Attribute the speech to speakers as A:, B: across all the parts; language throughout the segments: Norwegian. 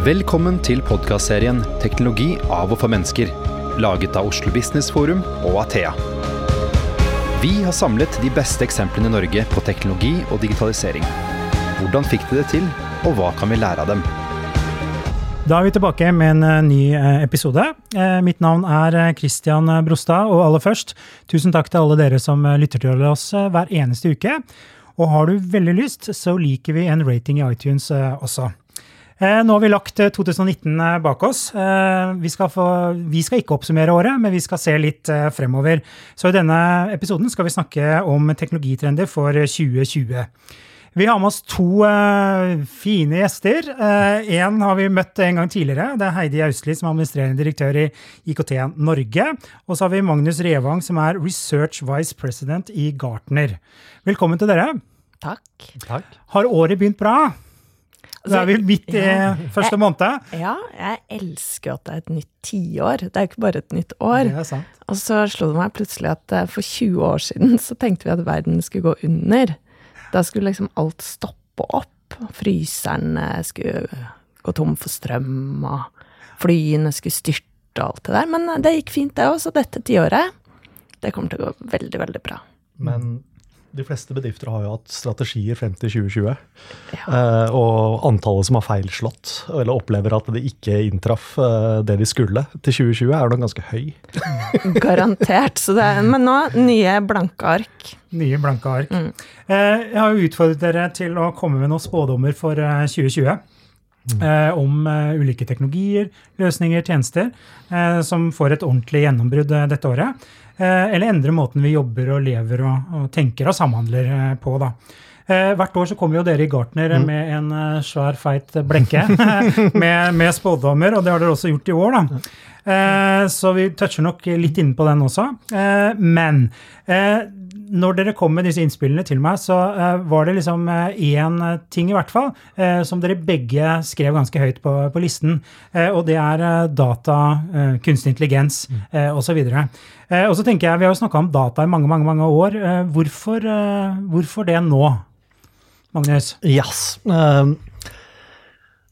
A: Velkommen til podkastserien 'Teknologi av og for mennesker', laget av Oslo Business Forum og Athea. Vi har samlet de beste eksemplene i Norge på teknologi og digitalisering. Hvordan fikk de det til, og hva kan vi lære av dem?
B: Da er vi tilbake med en eh, ny eh, episode. Eh, mitt navn er Christian Brostad, og aller først, tusen takk til alle dere som lytter til oss hver eneste uke. Og har du veldig lyst, så liker vi en rating i iTunes også. Nå har vi lagt 2019 bak oss. Vi skal, få, vi skal, ikke oppsummere året, men vi skal se litt fremover. Så i denne episoden skal vi snakke om teknologitrender for 2020. Vi har med oss to uh, fine gjester. Én uh, har vi møtt en gang tidligere. Det er Heidi Austli, som er administrerende direktør i IKT Norge. Og så har vi Magnus Revang, som er Research Vice President i Gartner. Velkommen til dere.
C: Takk.
B: Takk. Har året begynt bra? Altså, det er vi midt i ja, første måned.
C: Ja, jeg elsker at det er et nytt tiår. Det er jo ikke bare et nytt år.
B: Det er sant.
C: Og så slo det meg plutselig at eh, for 20 år siden så tenkte vi at verden skulle gå under. Da skulle liksom alt stoppe opp. Fryseren skulle gå tom for strøm, og flyene skulle styrte og alt det der. Men det gikk fint, det òg. Så dette tiåret, det kommer til å gå veldig, veldig bra.
D: Men de fleste bedrifter har jo hatt strategier frem til 2020. Ja. Uh, og antallet som har feilslått, eller opplever at det ikke inntraff uh, det de skulle til 2020, er nok ganske høy.
C: Garantert. Er, men nå nye blanke ark.
B: Nye blanke ark. Mm. Uh, jeg har jo utfordret dere til å komme med noen spådommer for 2020. Mm. om ulike teknologier, løsninger, tjenester som får et ordentlig gjennombrudd dette året. Eh, eller endre måten vi jobber og lever og, og tenker og samhandler eh, på. da. Eh, hvert år så kommer jo dere i Gartner mm. med en svær, feit blekke med, med spådommer, og det har dere også gjort i år. da. Så vi toucher nok litt inne på den også. Men når dere kom med disse innspillene til meg, så uh, var det liksom én uh, ting i hvert fall som dere begge skrev ganske høyt på, på listen, og det er data, kunstig intelligens mm. uh, osv. og så tenker jeg, Vi har jo snakka om data i mange mange, mange år. Hvorfor, hvorfor, det nå, Magnus?
D: Yes.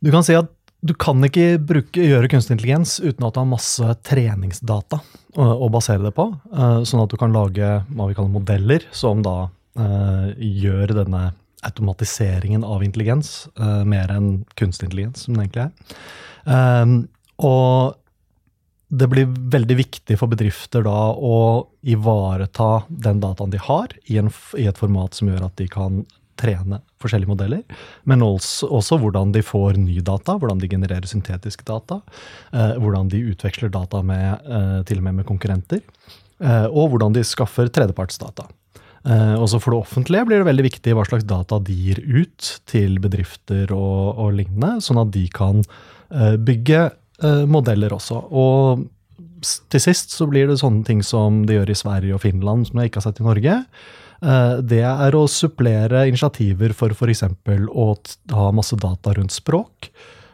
D: du kan si at du kan ikke bruke, gjøre kunstig intelligens uten at du har masse treningsdata å, basere det på. Uh, sånn at du kan lage hva vi kaller modeller, som da uh, gjør denne automatiseringen av intelligens uh, mer enn kunstig intelligens, som det egentlig er. og det blir veldig viktig for bedrifter da å ivareta den dataen de har, i, en, i et format som gjør at de kan trene forskjellige modeller, men også, også, hvordan de får ny data, hvordan de genererer syntetiske data, eh, hvordan de utveksler data med, eh, til og med med konkurrenter, eh, og hvordan de skaffer tredjepartsdata. Eh, også for det offentlige blir det veldig viktig hva slags data de gir ut til bedrifter og, og lignende, sånn at de kan eh, bygge eh, modeller også. Og til sist så blir det sånne ting som de gjør i Sverige og Finland, som jeg ikke har sett i Norge det er å supplere initiativer for f.eks. å ha masse data rundt språk.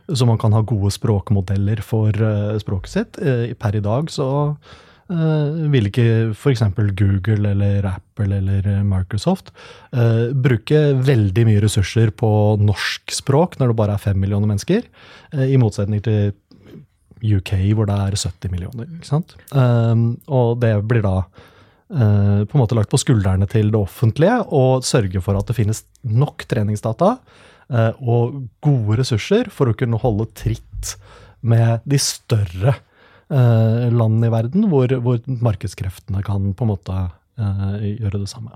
D: Så man kan ha gode språkmodeller for eh, språket sitt. Eh, per i dag så vil ikke f.eks. Google eller Apple eller Microsoft bruke veldig mye ressurser på norsk språk når det bare er fem millioner mennesker, i motsetning til UK hvor det er 70 millioner. og det blir da Eh, på en måte lagt på skuldrene til det offentlige og sørge for at det finnes nok treningsdata eh, og gode ressurser for å kunne holde tritt med de større eh, landene i verden, hvor, hvor markedskreftene kan på en måte gjøre det samme.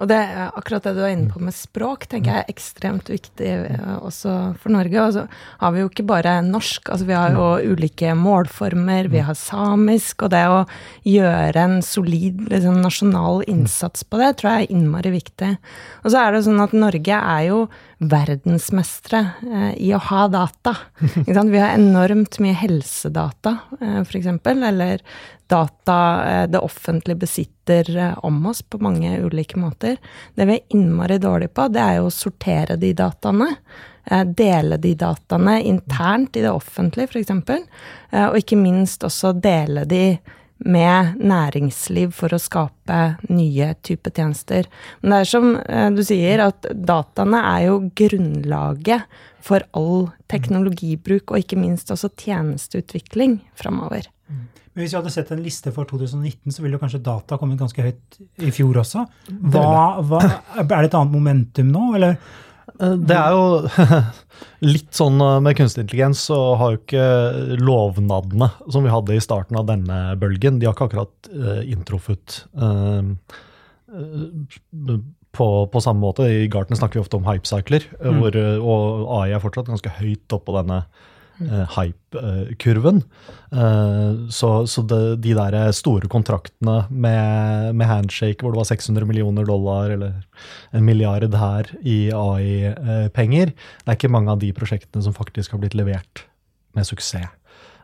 C: Og det, akkurat det du er inne på med språk, tenker jeg er ekstremt viktig eh, også for Norge. Og så har vi jo ikke bare norsk, altså vi har jo ulike målformer, vi har samisk, og det å gjøre en solid liksom, nasjonal innsats på det, tror jeg er innmari viktig. Og så er det sånn at Norge er jo verdensmestere eh, i å ha data. Vi har enormt mye helsedata, eh, f.eks., eller data eh, det offentlige besitter eh, om oss på mange ulike måter. Det vi er innmari dårlige på, det er jo å sortere de dataene. Eh, dele de dataene internt i det offentlige, f.eks. Og ikke minst også dele de med næringsliv for å skape nye typer tjenester. Men det er som eh, du sier, at dataene er jo grunnlaget for all teknologibruk, og ikke minst også tjenesteutvikling framover.
B: Men hvis vi hadde sett en liste for 2019, så ville jo kanskje data kommet ganske høyt i fjor også. Hva, hva, er det et annet momentum nå, eller?
D: Eh, det er jo litt sånn eh, med kunstig intelligens, så har jo ikke lovnadene som vi hadde i starten av denne bølgen, de har ikke akkurat uh, inntruffet uh, på, på, samme måte. I Garten snakker vi ofte om hypecycler mm. og AI er fortsatt ganske høyt oppå denne hype-kurven. Uh, så, så det, de der store kontraktene med, med, handshake hvor det var 600 millioner dollar eller en milliard her i AI-penger, det er ikke mange av de prosjektene som faktisk har blitt levert med suksess.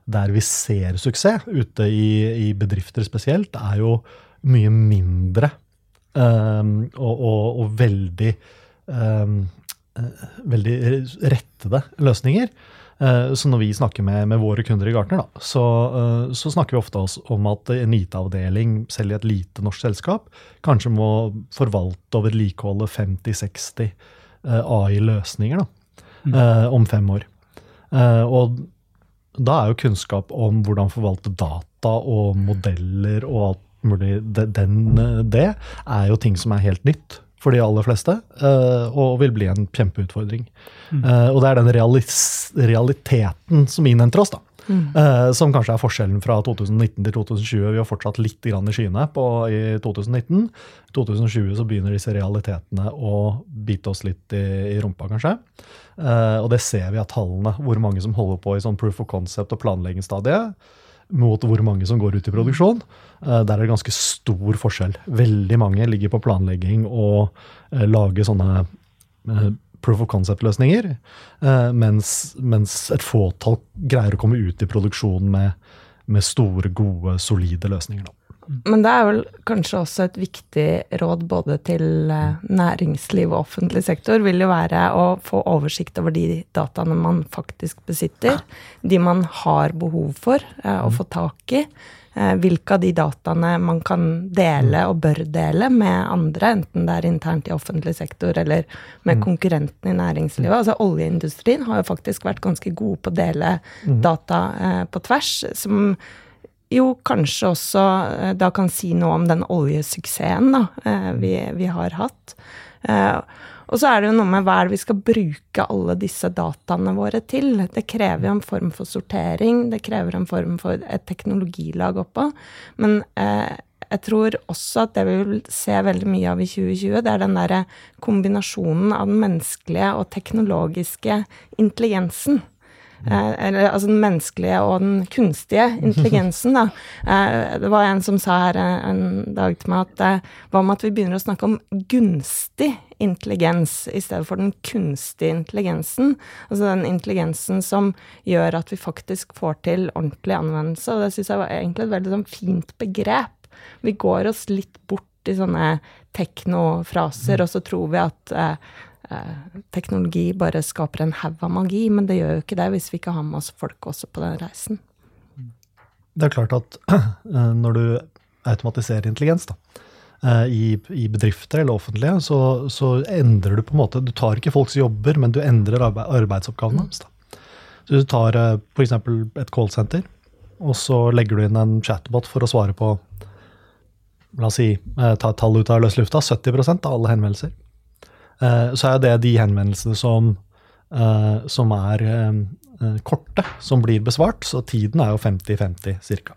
D: Der vi ser suksess ute i, i bedrifter spesielt, er jo mye mindre um, og, og, og, veldig um, veldig rettede løsninger. Eh, så når vi snakker med, med våre kunder i Gartner, da, så, eh, så, snakker vi ofte om at en IT-avdeling, selv i et lite norsk selskap, kanskje må forvalte og vedlikeholde 50-60 eh, AI-løsninger mm. om fem år. Og da er jo kunnskap om hvordan forvalte data og modeller og alt mulig, den, det er jo ting som er helt nytt for de aller fleste, uh, og vil bli en kjempeutfordring. Mm. Uh, og det er den realiteten som innhenter oss, da. Mm. Uh, som kanskje er forskjellen fra 2019 til 2020. Vi har fortsatt litt i skyene på, i 2019. I 2020 så begynner disse realitetene å bite oss litt i, i rumpa, kanskje. og det ser vi av tallene, hvor mange som holder på i sånn proof of concept og planleggingsstadiet mot hvor mange som går ut i produksjon. Eh, der er det ganske stor forskjell. Veldig mange ligger på planlegging og eh, lager sånne eh, proof of concept-løsninger, mens, mens, et fåtall greier å komme ut i produksjon med, med store, gode, solide løsninger. Da.
C: Men det er vel kanskje også et viktig råd både til næringsliv og offentlig sektor, vil jo være å få oversikt over de dataene man faktisk besitter. De man har behov for å få tak i. Eh, hvilke av de dataene man kan dele og bør dele med andre, enten det er internt i offentlig sektor eller med mm. konkurrentene i næringslivet. Altså Oljeindustrien har jo faktisk vært ganske gode på å dele mm. data på tvers. som jo kanskje også eh, da kan si noe om den oljesuksessen da, eh, vi, vi, har hatt. Og så er det jo noe med hva er det vi skal bruke alle disse dataene våre til. Det krever jo en form for sortering, det krever en form for et teknologilag oppå. Men eh, jeg tror også at det vi vil se veldig mye av i 2020, det er den derre kombinasjonen av den menneskelige og teknologiske intelligensen. Eh, eller altså den menneskelige og den kunstige intelligensen, da. Eh, det var en som sa her en dag til meg at eh, hva med at vi begynner å snakke om gunstig intelligens i stedet for den kunstige intelligensen? Altså den intelligensen som gjør at vi faktisk får til ordentlig anvendelse. Og det syns jeg var egentlig et veldig sånn fint begrep. Vi går oss litt bort i sånne teknofraser, og så tror vi at Eh, teknologi bare skaper en haug av magi, men det gjør jo ikke det hvis vi ikke har med oss folk også på den reisen.
D: Det er klart at eh, når du automatiserer intelligens da, eh, i, i bedrifter eller offentlige, så, så, endrer du på en måte Du tar ikke folks jobber, men du endrer arbeid, arbeidsoppgavene deres. Så du tar f.eks. et callsenter, og så legger du inn en chatbot for å svare på La oss si, ta et tall ut av løs lufta. 70% av alle henvendelser. Eh, så er det de henvendelsene som, eh, som er eh, korte, som blir besvart. Så tiden er jo 50-50 ca.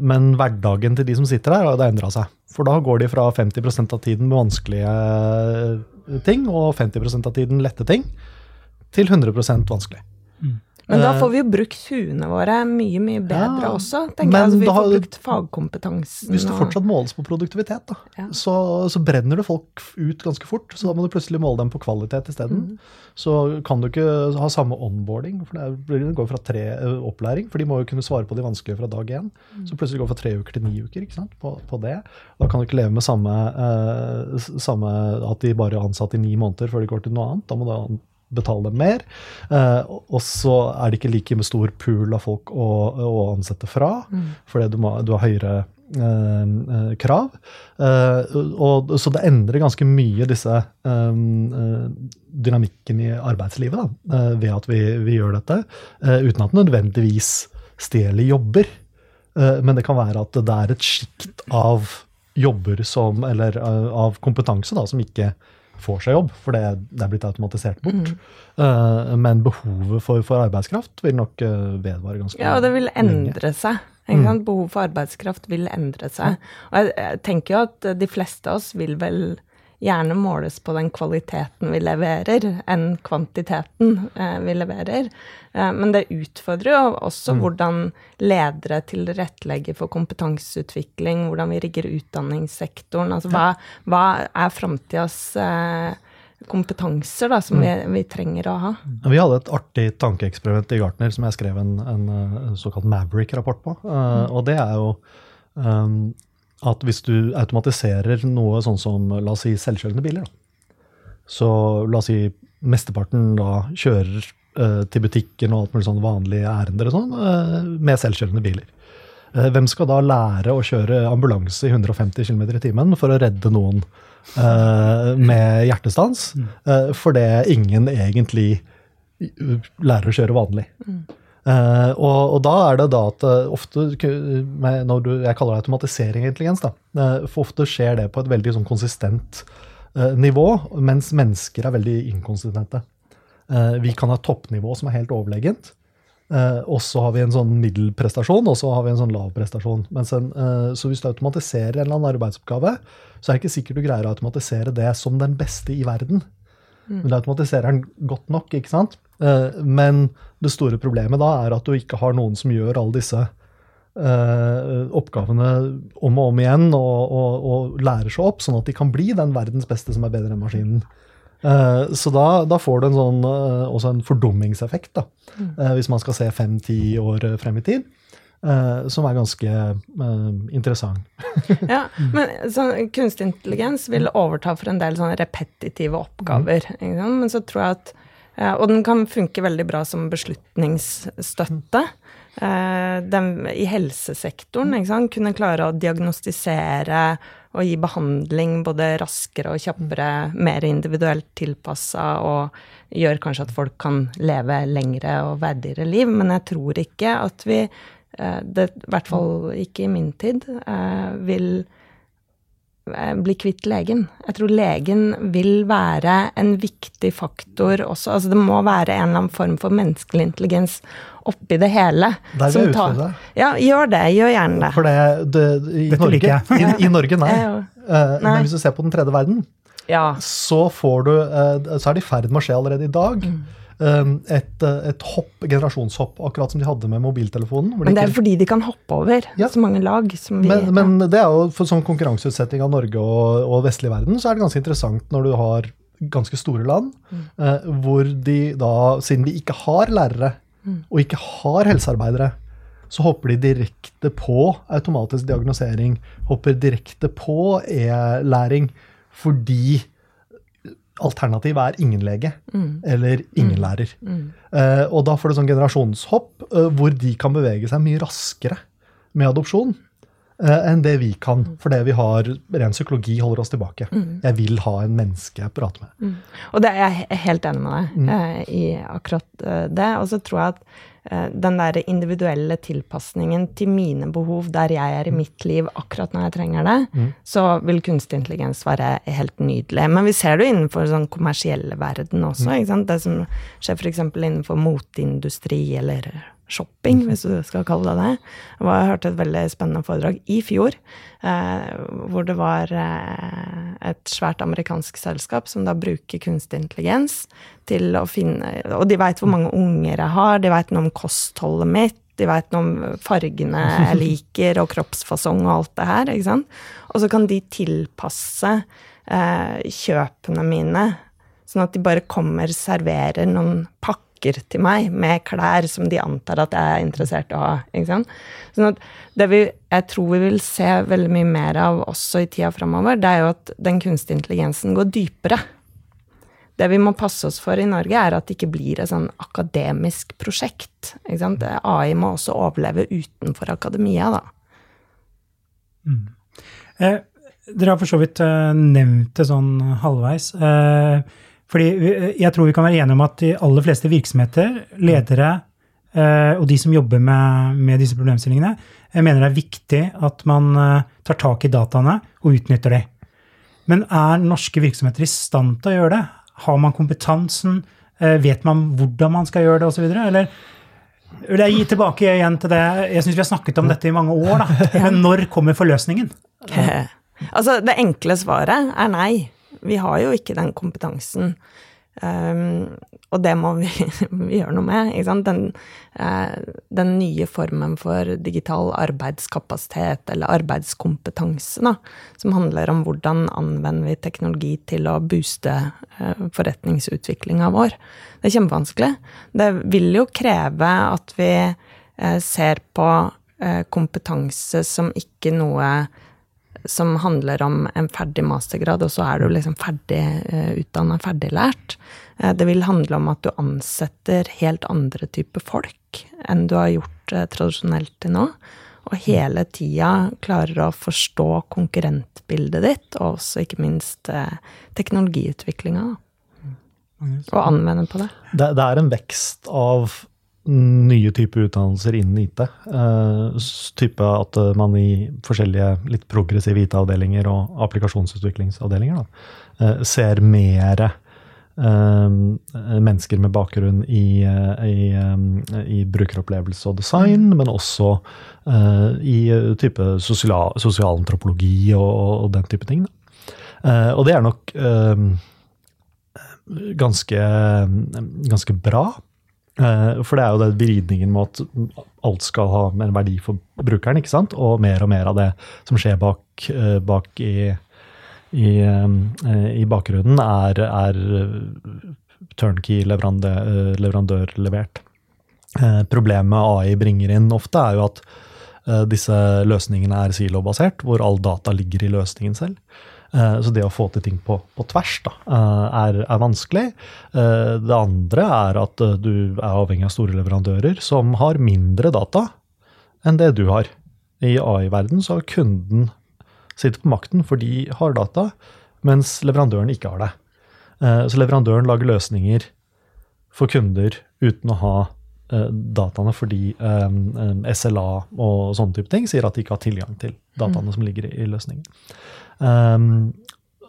D: Men hverdagen til de som sitter der, har endra seg. For da går de fra 50% av tiden med vanskelige ting og 50% av tiden lette ting, til 100% vanskelig.
C: Men da får vi jo brukt huene våre mye mye bedre ja, også. tenker jeg. Altså, vi får brukt fagkompetansen.
D: Hvis det fortsatt måles på produktivitet, da, ja. så, så, brenner du folk ut ganske fort. Så da må du plutselig måle dem på kvalitet isteden. Mm. Så kan du ikke ha samme onboarding. for Det går fra tre uh, opplæring, for de må jo kunne svare på de vanskelige fra dag én. Mm. Så plutselig går det fra tre uker til ni uker ikke sant, på, på det. Da kan du ikke leve med samme, eh, samme, at de bare er ansatt i ni måneder før de går til noe annet. Da må du betale dem mer. og så er det ikke like med stor pool av folk å, å ansette fra, mm. fordi du, må, du har høyere eh, krav. Eh, og, så det endrer ganske mye disse eh, dynamikken i arbeidslivet da, ved at vi, vi gjør dette, uten at det nødvendigvis stjeler jobber. men det kan være at det er et sjikt av jobber som, eller av kompetanse da, som ikke får seg jobb, for det, det er blitt automatisert bort. Mm. men behovet for, for, arbeidskraft vil nok vedvare ganske
C: lenge. Ja, og det vil endre seg. Mm. Behovet for arbeidskraft vil endre seg. Og jeg, jeg, tenker jo at de fleste av oss vil vel gjerne måles på den kvaliteten vi leverer, enn kvantiteten eh, vi leverer. Eh, men det utfordrer jo også mm. hvordan ledere tilrettelegger for kompetanseutvikling, hvordan vi rigger utdanningssektoren. Altså hva, hva er framtidas eh, kompetanser da, som mm. vi, vi, trenger å ha.
D: Vi hadde et artig tankeeksperiment i Gartner som jeg skrev en, en, en såkalt Maverick-rapport på. Uh, mm. Og det er jo um, at hvis du automatiserer noe sånn som la oss si selvkjørende biler, da. så la oss si mesteparten da kjører uh, til butikken og alt mulig sånn vanlige ærender og sånn, uh, med selvkjørende biler. Hvem skal da lære å kjøre ambulanse i 150 km i timen for å redde noen uh, med hjertestans, uh, det ingen egentlig lærer å kjøre vanlig. Uh, og, og, da er det da at ofte når du, Jeg kaller det automatisering intelligens. da, for Ofte skjer det på et veldig sånn konsistent nivå, mens mennesker er veldig inkonsistente. vi kan ha toppnivå som er helt overlegent, Uh, og så har vi en sånn middelprestasjon, og så har vi en sånn lav prestasjon. En, uh, så hvis du automatiserer en eller annen arbeidsoppgave, så er det ikke sikkert du greier å automatisere det som den beste i verden. Mm. Men du automatiserer den godt nok, ikke sant? Uh, men det store problemet da er at du ikke har noen som gjør alle disse oppgavene om og om igjen, og, og, og, lærer seg opp, sånn at de kan bli den verdens beste som er bedre enn maskinen. Uh, så da, da, får du en sånn, uh, også en fordummingseffekt, da, uh, hvis man skal se fem-ti år frem i tid. Som er ganske interessant.
C: ja, men sånn, kunstig intelligens vil overta for en del sånne repetitive oppgaver. Mm. Men så tror jeg at Og den kan funke veldig bra som beslutningsstøtte. Den, I helsesektoren kunne klare å diagnostisere og gi behandling både raskere og kjappere, mer individuelt tilpassa og gjør kanskje at folk kan leve lengre og verdigere liv. Men jeg tror ikke at vi, eh, det, i hvert fall ikke i min tid, eh, vil eh, bli kvitt legen. Jeg tror legen vil være en viktig faktor også. Altså det må være en eller annen form for menneskelig intelligens oppi det hele.
D: Der vil jeg utfordre deg.
C: Ja, gjør det. Gjør gjerne det.
D: For det, det i, Norge, i, i, Norge, nei. Nei. Men hvis du ser på den tredje verden,
C: ja.
D: så, får du, så er det i ferd med å skje allerede i dag. Mm. Um, et, et, hopp, generasjonshopp, akkurat som de hadde med mobiltelefonen.
C: Men det er fordi de kan hoppe over ja. så mange lag. Vi,
D: men, men, det er jo for sånn konkurranseutsetting av Norge og, og vestlig verden, så er det ganske interessant når du har ganske store land, mm. eh, hvor de da, siden vi ikke har lærere og ikke har helsearbeidere, så hopper de direkte på automatisk diagnosering, hopper direkte på e-læring, fordi alternativet er ingen lege mm. eller ingen mm. lærer. Mm. Uh, og da får du sånn generasjonshopp uh, hvor de kan bevege seg mye raskere med adopsjon uh, enn det vi kan, For det vi har ren psykologi holder oss tilbake. Mm. Jeg vil ha en menneske jeg prater med.
C: Mm. Og det er jeg helt enig med deg mm. i akkurat det. Og så tror jeg at den der individuelle tilpasningen til mine behov der jeg er i mm. mitt liv akkurat når jeg trenger det, mm. så vil kunstig intelligens være helt nydelig. Men vi ser det jo innenfor sånn kommersielle verden også. Mm. Det som skjer f.eks. innenfor moteindustri eller shopping, hvis du skal kalle det det. Jeg hørte et veldig spennende foredrag i fjor, eh, hvor det var eh, et svært amerikansk selskap som da bruker kunstig intelligens til å finne Og de veit hvor mange unger jeg har, de veit noe om kostholdet mitt, de veit noe om fargene jeg liker, og kroppsfasong og alt det her. ikke sant? Og så kan de tilpasse eh, kjøpene mine, sånn at de bare kommer, serverer noen pakker pakker til meg med klær som de antar at jeg er interessert i å ha. Ikke sant? Sånn at det vi, jeg tror vi vil se veldig mye mer av også i tida framover, det er jo at den kunstige intelligensen går dypere. det vi må passe oss for i Norge, er at det ikke blir et sånn akademisk prosjekt. Ikke sant? AI må også overleve utenfor akademia, da.
B: Mm. Eh, dere har for så vidt eh, nevnt det sånn halvveis. Eh, fordi eh, jeg tror vi kan være enige om at de aller fleste virksomheter, ledere eh, og de som jobber med, med disse problemstillingene, mener det er viktig at man eh, tar tak i dataene og utnytter de. Men er norske virksomheter i stand til å gjøre det? Har man kompetansen? Eh, vet man hvordan man skal gjøre det, osv.? Eller vil jeg gi tilbake igjen til det Jeg syns vi har snakket om dette i mange år, da. Men når kommer forløsningen?
C: Altså, det enkle svaret er nei. Vi har jo ikke den kompetansen. Um, og det må vi, vi, gjøre noe med. Den, uh, den, nye formen for digital arbeidskapasitet, eller arbeidskompetanse, da, som handler om hvordan anvender vi teknologi til å booste uh, forretningsutviklinga vår. Det er kjempevanskelig. Det vil jo kreve at vi uh, ser på kompetanse som ikke noe som handler om en ferdig mastergrad, og så er du liksom ferdig uh, utdanna, ferdiglært. Uh, det vil handle om at du ansetter helt andre typer folk enn du har gjort uh, tradisjonelt til nå. Og hele tida klarer å forstå konkurrentbildet ditt, og også ikke minst teknologiutviklinga. Og anvende på det.
D: det. Det er en vekst av nye typer utdannelser innen IT. Uh, type at man i forskjellige litt progressive IT-avdelinger og applikasjonsutviklingsavdelinger da, uh, ser mer uh, mennesker med bakgrunn i, i, i brukeropplevelse og design, men også i type sosial, sosialantropologi og, og, den type ting. og det er nok ganske, ganske bra. Eh, for det er jo den vridningen med at alt skal ha mer verdi for brukeren, ikke sant? og mer og mer av det som skjer bak, eh, bak i, i, eh, i, bakgrunnen, er, er turnkey leverandør-levert. Problemet AI bringer inn ofte, er jo at disse løsningene er silobasert, hvor all data ligger i løsningen selv. Eh, så det å få til ting på, på tvers da, eh, er, er, vanskelig. Eh, det andre er at du er avhengig av store leverandører som har mindre data enn det du har. I AI-verden så har kunden sitter på makten, for de har data, mens leverandøren ikke har det. Så leverandøren lager løsninger for kunder uten å ha dataene fordi SLA og sånne type ting sier at de ikke har tilgang til dataene mm. som ligger i, løsningen. Um,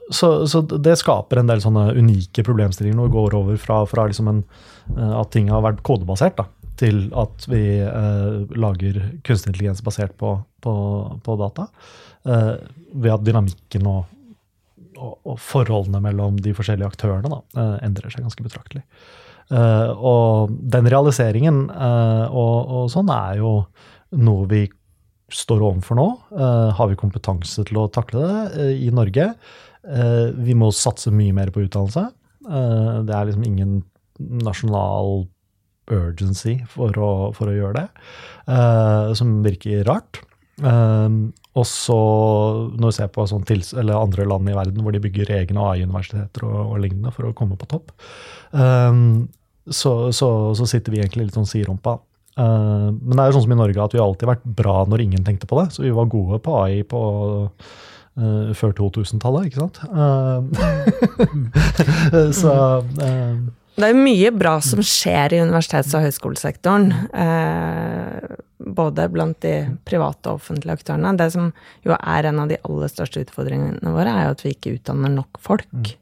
D: så, så, det skaper en del sånne unike problemstillinger når vi går over fra, fra liksom en, eh, at ting har vært kodebasert, da, til at vi uh, lager kunstig intelligens basert på, på, på data. Uh, ved at dynamikken og, og, og, forholdene mellom de forskjellige aktørene da, uh, endrer seg ganske betraktelig. Og den realiseringen og, og sånn er jo noe vi står overfor nå. Uh, har vi kompetanse til å takle det uh, i Norge? Uh, vi må satse mye mer på utdannelse. det er liksom ingen nasjonal urgency for å, for å gjøre det, som virker rart. og så, når vi ser på sånn andre land i verden hvor de bygger egne AI-universiteter og, og, lignende for å komme på topp, så, så, så, sitter vi egentlig litt sånn siderumpa. Uh, men det er jo sånn som i Norge at vi har alltid vært bra når ingen tenkte på det. Så vi var gode på AI på uh, før 2000-tallet, ikke sant? Uh, så
C: Det er mye bra som skjer i universitets- og høyskolesektoren. både blant de private og offentlige aktørene. Det som jo er en av de aller største utfordringene våre, er jo at vi ikke utdanner nok folk.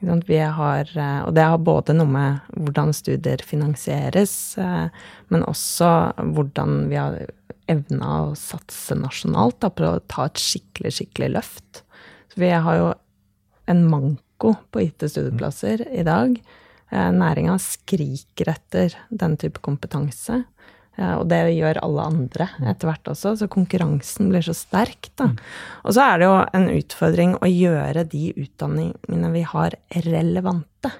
C: Mm. Har, eh, og det har både noe med hvordan studier finansieres, eh, men også hvordan vi har evna å satse nasjonalt da, på å ta et skikkelig, skikkelig løft. Så vi har jo en manko på IT-studieplasser i dag. Eh, Næringa skriker etter den type kompetanse. Og det gjør alle andre etter hvert også, så konkurransen blir så sterk, da. Mm. Og så er det jo en utfordring å gjøre de utdanningene vi har, relevante.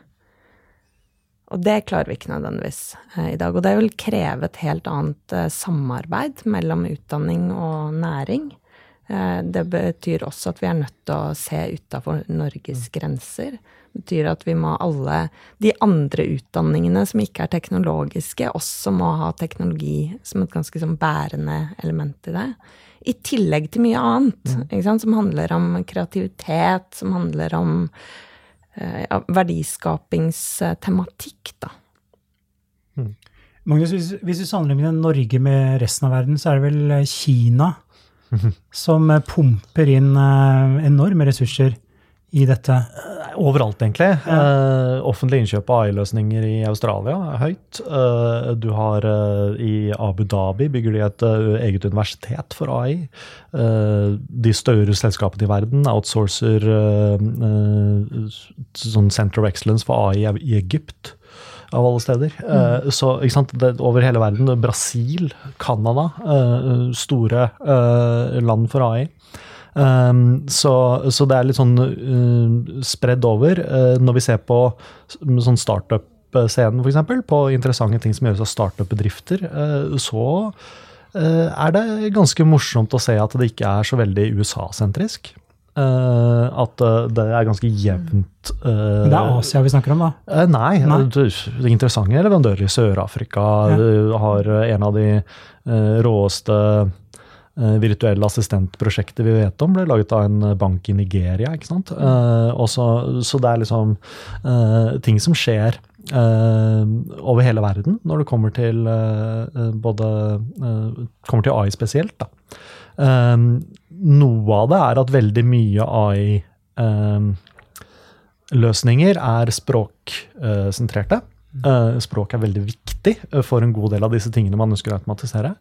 C: Og det klarer vi ikke nødvendigvis eh, i dag. Og det vil kreve et helt annet eh, samarbeid mellom utdanning og næring. Det betyr også at vi er nødt til å se utafor Norges grenser. Det betyr at vi må alle de andre utdanningene som ikke er teknologiske, også må ha teknologi som et ganske sånn bærende element i det. I tillegg til mye annet, sant, som handler om kreativitet, som handler om eh, ja, verdiskapingstematikk, da.
B: Mm. Magnus, hvis, hvis vi sammenligner Norge med resten av verden, så er det vel eh, Kina som eh, pumper inn enorme ressurser i dette?
D: Overalt, egentlig. Ja. Uh, offentlig innkjøp av AI-løsninger i Australia er høyt. Uh, du har uh, I Abu Dhabi bygger de et eget universitet for AI. de større selskapene i verden outsourcer sånn Center of Excellence for AI i Egypt av alle steder. Mm. så det, over hele verden. Brasil, Canada, store land for AI. Um, så, så, det er litt sånn uh, spredd over. Uh, når vi ser på sånn startup-scenen, f.eks., på interessante ting som gjøres av startup-bedrifter, uh, så er det ganske morsomt å se at det ikke er så veldig USA-sentrisk. At det er ganske jevnt.
B: det er Asia vi snakker om,
D: da? nei. nei. interessante leverandører i Sør-Afrika ja. har en av de råeste Eh, virtuelle assistentprosjektet vi vet om, ble laget av en bank i Nigeria. ikke sant? Uh, også, så det er liksom uh, ting som skjer uh, over hele verden når det kommer til både kommer til AI spesielt. da. Noe av det er at veldig mye AI løsninger er språksentrerte. språk er veldig viktig for en god del av disse tingene man ønsker å automatisere.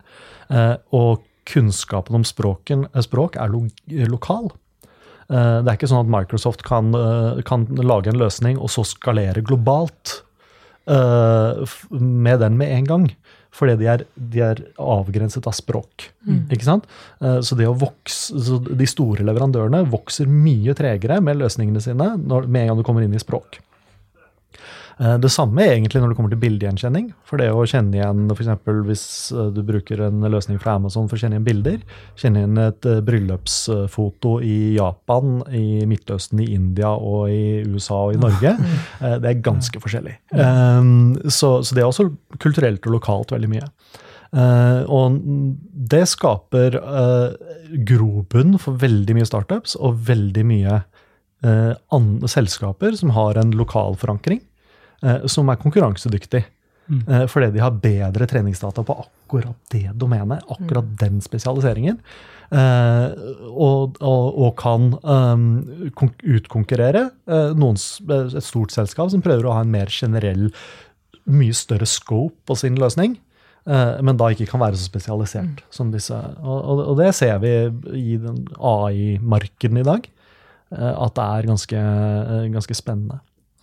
D: og kunnskapen om språken, eh, språk er lo lokal. Eh, det er ikke sånn at Microsoft kan, eh, kan, lage en løsning og så skalere globalt med den med en gang. Fordi de er, de er avgrenset av språk. Mm. ikke sant? Så, vokse, så de store leverandørene vokser mye tregere med løsningene sine når, med en gang du kommer inn i språk. Eh, det samme egentlig når det kommer til bildegjenkjenning. For det å kjenne igjen f.eks. hvis eh, du bruker en løsning fra Amazon for å kjenne igjen bilder, kjenne igjen et eh, bryllupsfoto i Japan, i Midtøsten, i India og i USA og i Norge, det er ganske forskjellig. Så, så det er også kulturelt og lokalt veldig mye. Uh, og det skaper uh, grobunn for veldig mye startups og veldig mye uh, selskaper som har en lokal forankring. Eh, som er konkurransedyktig. Mm. Eh, fordi de har bedre treningsdata på akkurat det domenet, akkurat mm. den spesialiseringen. Eh, og, og, og, kan um, utkonkurrere noen, et stort selskap som prøver å ha en mer generell, mye større scope på sin løsning. Men da ikke kan være så spesialisert mm. som disse. Og, og, det ser vi i AI-markedet i dag. At det er ganske, ganske spennende.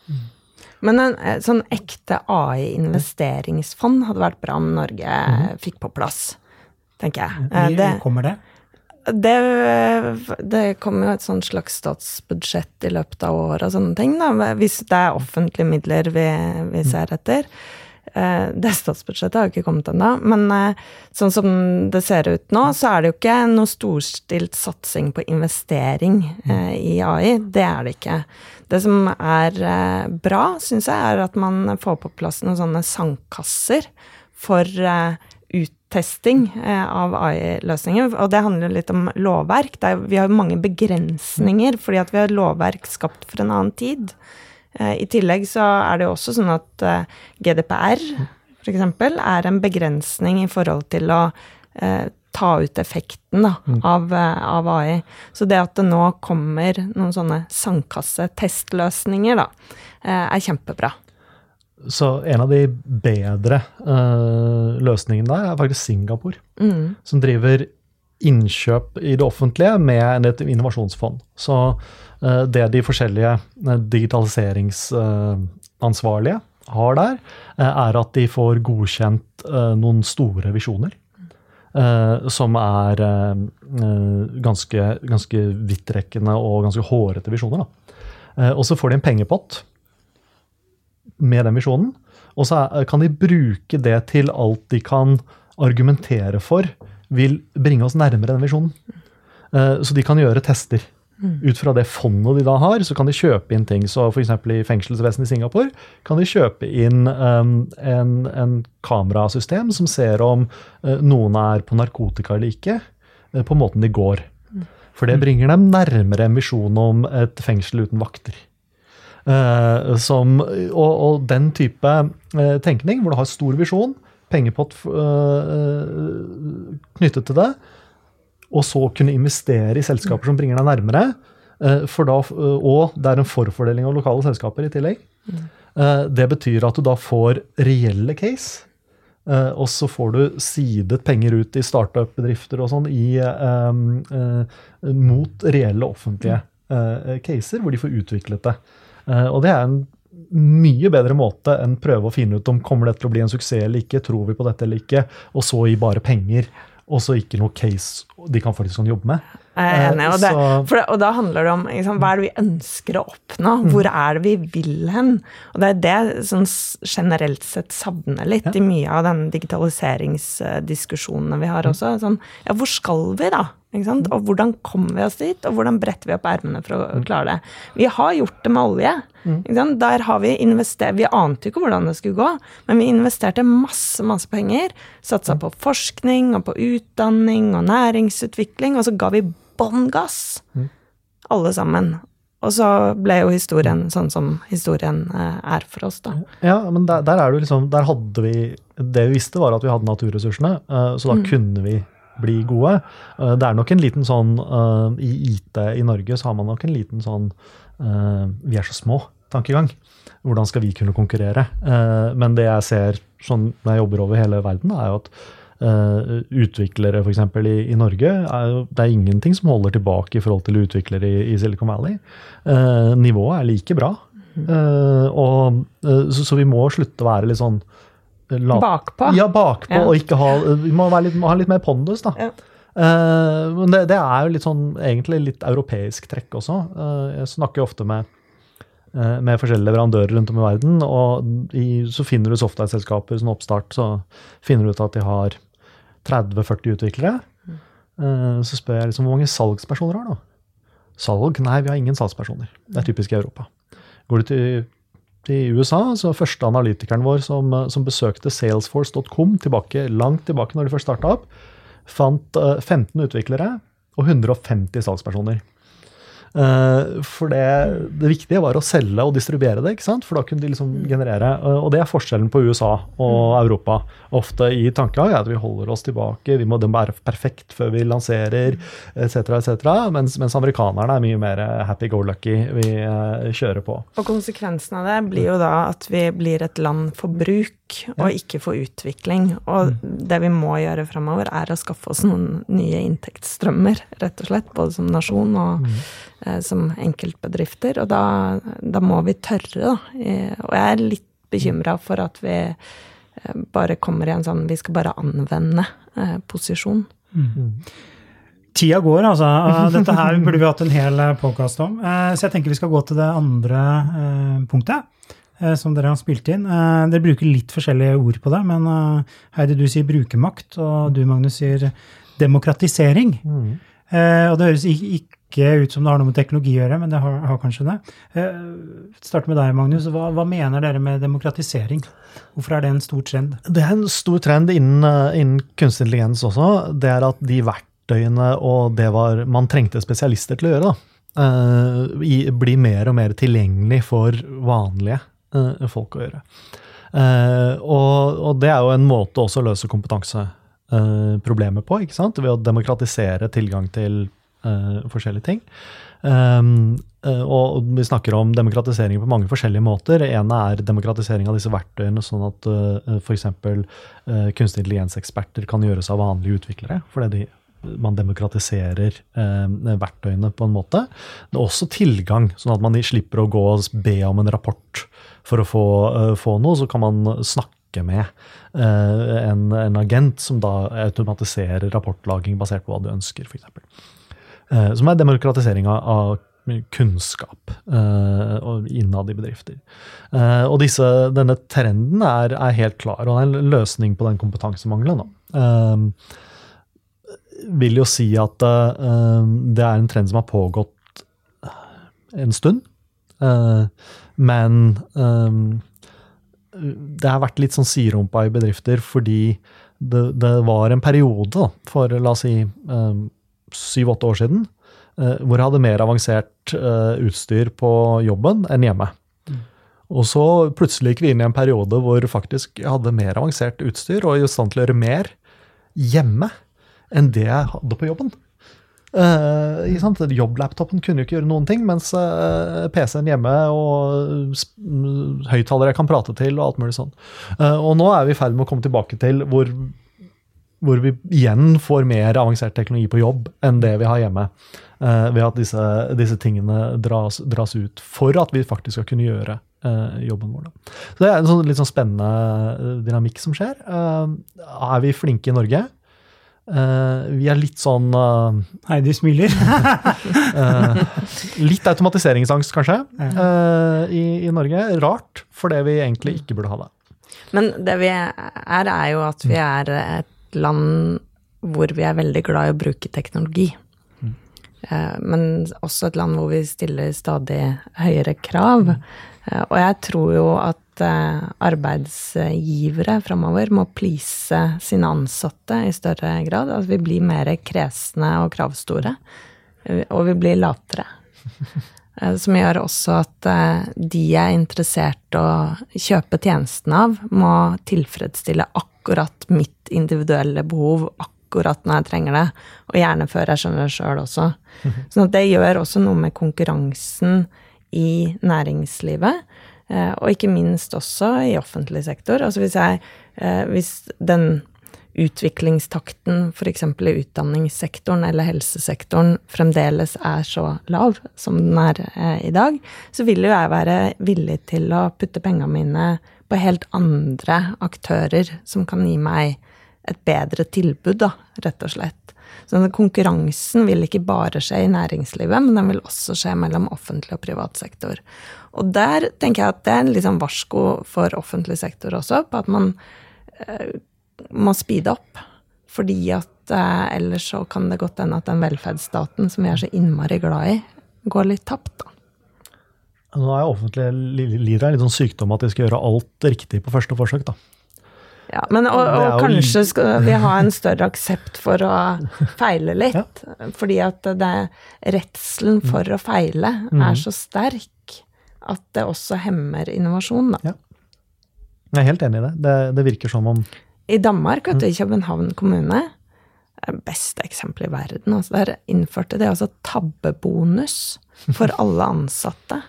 D: Mm.
C: Men en eh, sånn ekte AI-investeringsfond hadde vært bra om Norge mm. fikk på plass, tenker jeg.
B: Eh, det, kommer det?
C: Det, det kommer jo et sånt slags statsbudsjett i løpet av året og sånne ting, da, hvis det er offentlige midler vi, vi mhm. ser etter. Eh, det statsbudsjettet har jo ikke kommet ennå, men sånn som det ser ut nå, så er det jo ikke noe storstilt satsing på investering mhm. i AI. Det er det ikke. Det som er eh, bra, syns jeg, er at man får på plass noen sånne sandkasser for eh, uttesting eh, av AI-løsninger. Og det handler jo litt om lovverk. Er, vi har jo mange begrensninger fordi at vi har lovverk skapt for en annen tid. I tillegg så er det jo også sånn at GDPR f.eks. er en begrensning i forhold til å ta ut effekten da, mm. av, eh, av, AI. Så det at det nå kommer noen sånne sandkasse-testløsninger, da, eh, er kjempebra.
D: Så en av de bedre uh, løsningene der er faktisk Singapore. Mm. Som driver innkjøp i det offentlige med et innovasjonsfond. Så uh, det de forskjellige digitaliseringsansvarlige uh, har der, er at de får godkjent noen store visjoner. Som er ganske, ganske vidtrekkende og ganske hårete visjoner. Og så får de en pengepott med den visjonen. Og så kan de bruke det til alt de kan argumentere for vil bringe oss nærmere den visjonen. Så de kan gjøre tester. Ut fra det fondet de da har, så kan de kjøpe inn ting. Så f.eks. i fengselsvesenet i Singapore kan de kjøpe inn um, en, en, kamerasystem som ser om uh, noen er på narkotika eller ikke, uh, på måten de går. For det bringer dem nærmere en visjon om et fengsel uten vakter. Uh, som, og, og, den type tenkning, hvor du har stor visjon, pengepott knyttet til det, og så kunne investere i selskaper som bringer deg nærmere. Eh, da, og det er en forfordeling av lokale selskaper i tillegg. Eh, det betyr at du da får reelle case. Og så får du sidet penger ut i startup-bedrifter og sånn um, mot reelle offentlige uh, caser, hvor de får utviklet det. Og det er en mye bedre måte enn prøve å finne ut om kommer det til å bli en suksess eller ikke, tror vi på dette eller ikke, og så gi bare penger og så ikke noe case de kan faktisk kan jobbe med.
C: Jeg er enig, og, det, det, og da handler det om liksom, hva er det vi ønsker å oppnå? Mm. Hvor er det vi vil hen? Og det er det som generelt sett savner litt ja. i mye av den digitaliseringsdiskusjonene vi har mm. også. Sånn, ja, hvor skal vi, da? Og hvordan kommer vi oss dit, og hvordan bretter vi opp ermene for å klare det? Vi har gjort det med olje. Der har Vi investert, vi ante ikke hvordan det skulle gå, men vi investerte masse masse penger. Satsa på forskning og på utdanning og næringsutvikling, og så ga vi bånn gass. Alle sammen. Og så ble jo historien sånn som historien eh, er for oss, da.
D: Ja, men der, der er du liksom Der hadde vi Det vi visste, var at vi hadde naturressursene, eh, så da mm. kunne vi bli gode. Eh, det er nok en liten sånn uh, I IT i Norge så har man nok en liten sånn uh, Vi er så små-tankegang. Hvordan skal vi kunne konkurrere? Uh, men det jeg ser sånn når jeg jobber over hele verden, er jo at utviklere f.eks. I, i Norge er jo, Det er ingenting som holder tilbake i forhold til utviklere i, i Silicon Valley. nivået er like bra. Uh, og, så, så, vi må slutte å være litt sånn
C: La, bakpå?
D: Ja, bakpå, ja. og ikke ha, vi må, litt, må, ha litt mer pondus, da. Ja. Uh, men det, det, er jo litt sånn, egentlig litt europeisk trekk også. Uh, jeg snakker jo ofte med, uh, med forskjellige leverandører rundt om i verden, og i, så finner du software-selskaper som oppstart, så finner du ut at de har 30-40 utviklere. så spør jeg liksom hvor mange salgspersoner har du? Salg? Nei, vi har ingen salgspersoner. Det er typisk i Europa. Går du til i USA. så Første analytikeren vår som, som besøkte salesforce.com tilbake, langt tilbake når de først starta opp, fant 15 eh, utviklere og 150 salgspersoner. Uh, for det, det, viktige var å selge og distribuere det, ikke sant? for da kunne de liksom generere. Uh, og det er forskjellen på USA og mm. Europa. Ofte i tankegang er at vi holder oss tilbake, vi må, den være perfekt før vi lanserer, etc., etc., mens, mens amerikanerne er mye mer happy-go-lucky vi kjører på.
C: Og konsekvensen av det blir jo da at vi blir et land for bruk og ikke for utvikling. Og mm. det vi må gjøre framover, er å skaffe oss noen nye inntektsstrømmer, rett og slett, både som nasjon og mm Eh, som enkeltbedrifter. Og da, da, må vi tørre, da. Og jeg er litt bekymra for at vi eh, bare kommer i en sånn vi skal bare anvende eh, posisjon. Mm.
B: Tida går, altså. Dette her burde vi hatt en hel påkast om. Så jeg tenker vi skal gå til det andre punktet som dere har spilt inn. Dere bruker litt forskjellige ord på det, men Heidi, du sier brukermakt, og du, Magnus, sier demokratisering. Mm. Og det høres ikke ut som det har noe med teknologi å gjøre, men det har, har kanskje det. Eh, start med deg, Magnus. Hva, hva, mener dere med demokratisering? Hvorfor er det en stor trend?
D: Det er en stor trend innen, eh, innen kunstig intelligens også. Det er at de verktøyene og det var, man trengte spesialister til å gjøre, da, eh, blir mer og mer tilgjengelig for vanlige eh, folk å gjøre. Eh, og, og, det er jo en måte også å løse kompetanseproblemet på, ikke sant? ved å demokratisere tilgang til uh, forskjellige ting. Um, og vi snakker om demokratisering på mange forskjellige måter. En er demokratisering av disse verktøyene, sånn at uh, f.eks. Uh, kunstig intelligens-eksperter kan gjøres av vanlige utviklere. fordi de man demokratiserer eh, verktøyene på en måte. Det er også tilgang, sånn at man slipper å gå og be om en rapport for å få, uh, få noe. Så kan man snakke med uh, en, en, agent som da automatiserer rapportlaging basert på hva du ønsker, f.eks. Eh, som er demokratiseringa av kunnskap uh, innad i bedrifter. Uh, og disse, denne trenden er, er, helt klar, og det er en løsning på den kompetansemangelen. Uh, vil jo si at uh, det er en trend som har pågått en stund. Men det har vært litt sånn siderumpa i bedrifter fordi det, det, var en periode for la oss si syv-åtte år siden uh, hvor jeg hadde mer avansert utstyr på jobben enn hjemme. Mm. Og så plutselig gikk vi inn i en periode hvor faktisk jeg hadde mer avansert utstyr og i stand til å gjøre mer hjemme enn det jeg hadde på jobben. Uh, Jobblaptopen kunne jo ikke gjøre noen ting, mens uh, PC-en hjemme og høyttalere jeg kan prate til og alt mulig sånn. Uh, og nå er vi i ferd med å komme tilbake til hvor, hvor, vi igjen får mer avansert teknologi på jobb enn det vi har hjemme. ved at disse, disse tingene dras, dras, ut for at vi faktisk skal kunne gjøre jobben vår. Da. Så Det er en sånn, litt sånn spennende dynamikk som skjer. er vi flinke i Norge? Uh, vi er litt sånn uh,
B: Heidi smiler. uh,
D: litt automatiseringsangst, kanskje, i, i, Norge. Rart, fordi vi egentlig ikke burde ha det.
C: Men det vi er, er jo at vi er et land hvor vi er veldig glad i å bruke teknologi. Mm. Men også et land hvor vi stiller stadig høyere krav. Og jeg tror jo at Eh, arbeidsgivere framover må please sine ansatte i større grad. At vi blir mer kresne og kravstore. Og vi blir latere. Eh, som gjør også at eh, de jeg er interessert å kjøpe tjenesten av, må tilfredsstille akkurat mitt individuelle behov akkurat når jeg trenger det. Og gjerne før jeg skjønner det sjøl også. Sånn at det gjør også noe med konkurransen i næringslivet. Eh, og ikke minst også i offentlig sektor. Altså hvis, jeg, eh, hvis den utviklingstakten f.eks. i utdanningssektoren eller helsesektoren fremdeles er så lav som den er eh, i dag, så vil jo jeg være villig til å putte pengene mine på helt andre aktører som kan gi meg et bedre tilbud, da, rett og slett. Så konkurransen vil ikke bare skje i næringslivet, men den vil også skje mellom offentlig og privat sektor. Og der tenker jeg at det er en liksom varsko for offentlig sektor også, på at man eh, må speede opp. Fordi at eh, ellers så kan det godt hende at den velferdsstaten som vi er så innmari glad i, går litt tapt, da.
D: Nå er offentlig lider av en litt sånn sykdom at de skal gjøre alt riktig på første forsøk, da.
C: Ja, men og, og kanskje skal vi ha en større aksept for å feile litt. Ja. Fordi at det, redselen for å feile mm. er så sterk at det også hemmer innovasjon, da. Ja.
D: Jeg er helt enig i det. Det, det virker som om
C: I Danmark, vet du, i mm. København kommune, beste eksempelet i verden. Altså, der innførte de altså tabbebonus for alle ansatte.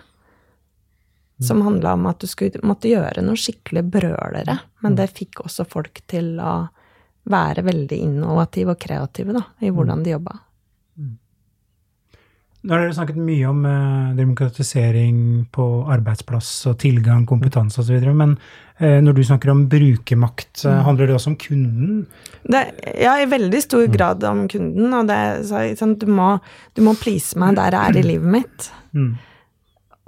C: Som handla om at du skulle, måtte gjøre noe skikkelig brølere. Men det fikk også folk til å være veldig innovative og kreative da, i hvordan de jobba.
B: Nå har dere snakket mye om eh, demokratisering på arbeidsplass og tilgang, kompetanse osv. Men eh, når du snakker om brukermakt, eh, handler det også om kunden?
C: Det, ja, i veldig stor mm. grad om kunden. Og det, så, sånn, du, må, du må please meg der jeg er i livet mitt. Mm.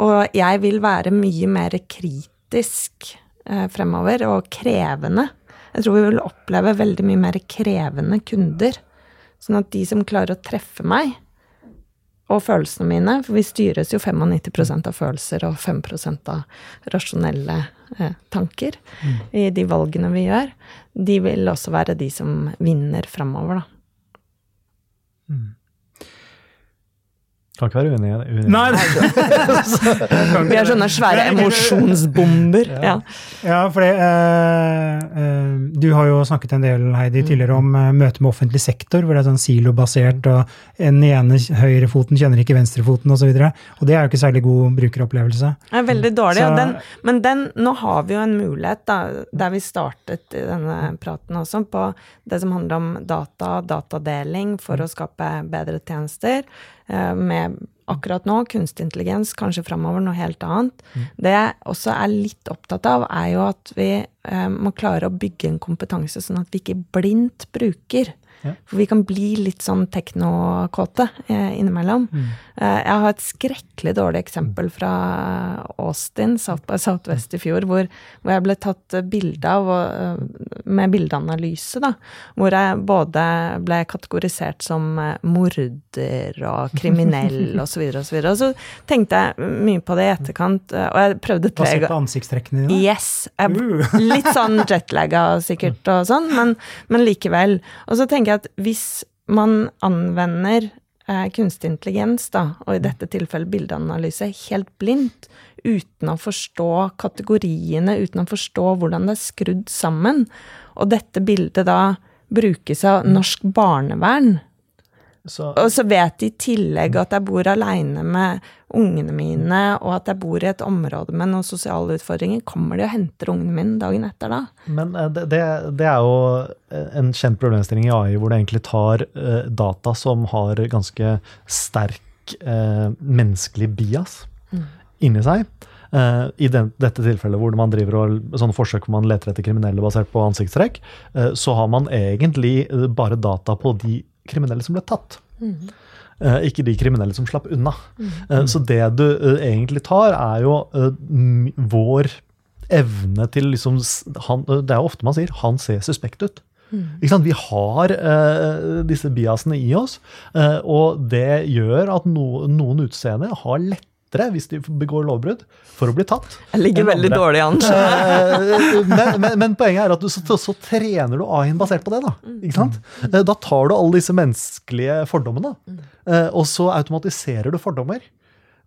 C: Og jeg vil være mye mer kritisk eh, fremover, og krevende. Jeg tror vi vil oppleve veldig mye mer krevende kunder. Sånn at de som klarer å treffe meg, og følelsene mine. For vi styres jo 95% av følelser og 5 av rasjonelle eh, tanker mm. i de valgene vi gjør. De vil også være de som vinner fremover, da. Mm.
D: Kan ikke være uenig i det.
B: Nei,
C: Vi er sånne svære emosjonsbomber.
B: Ja, ja for det, eh, eh, Du har jo snakket en del Heidi, tidligere om eh, møte med offentlig sektor, hvor det er sånn silobasert, og den ene høyrefoten kjenner ikke venstrefoten osv. Og, så og det er jo ikke særlig god brukeropplevelse.
C: Det er veldig dårlig. Så, den, men den, nå har vi jo en mulighet, da, der vi startet i denne praten også, på det som handler om data, datadeling, for å skape bedre tjenester. Eh, med akkurat nå kunstig intelligens, kanskje framover noe helt annet. Mm. Det jeg også er litt opptatt av, er jo at vi eh, må klare å bygge en kompetanse sånn at vi ikke blindt bruker Ja. For vi kan bli litt sånn teknokåte eh, innimellom. Mm. Eh, jeg har et skrekkelig dårlig eksempel fra Austin, South by Southwest i fjor, hvor, hvor jeg ble tatt bilde av og, med bildeanalyse, da. Hvor jeg både ble kategorisert som uh, morder og kriminell osv. Og, så videre, og så tenkte jeg mye på det i etterkant, uh, og jeg prøvde tre.
B: Basert på ansiktstrekkene dine?
C: Yes. Jeg, litt sånn jetlagga sikkert og sånn, men, men likevel. Og så tenker jeg at hvis man anvender eh, kunstig intelligens, da, og i dette tilfellet bildeanalyse, helt blindt, uten å forstå kategoriene, uten å forstå hvordan det er skrudd sammen, og dette bildet da brukes av norsk barnevern så. Og så vet de i tillegg at jeg bor aleine med ungene mine, og at jeg bor i et område med noen sosiale utfordringer. Kommer de og henter ungene mine dagen etter da?
D: Men eh, det, det, er jo eh, en kjent problemstilling i AI hvor det egentlig tar uh, data som har ganske sterk menneskelig bias mm. inni seg. Uh, I den, dette tilfellet hvor man driver og sånne forsøk hvor man leter etter kriminelle basert på ansiktstrekk, uh, så har man egentlig bare data på de kriminelle som ble tatt. Mm. Uh, ikke de kriminelle som slapp unna. Mm. Uh, så det du uh, egentlig tar, er jo vår evne til liksom han, Det er ofte man sier 'han ser suspekt ut'. Mm. Vi har disse biasene i oss, og det gjør at no, noen utseende har lett lettere hvis de begår lovbrudd, for å bli tatt.
C: Jeg ligger veldig andre. dårlig an.
D: Eh, men, men, men, poenget er at du, så, så trener du AI-en basert på det. Da mm. ikke sant? Eh, da tar du alle disse menneskelige fordommene, mm. eh, og så automatiserer du fordommer.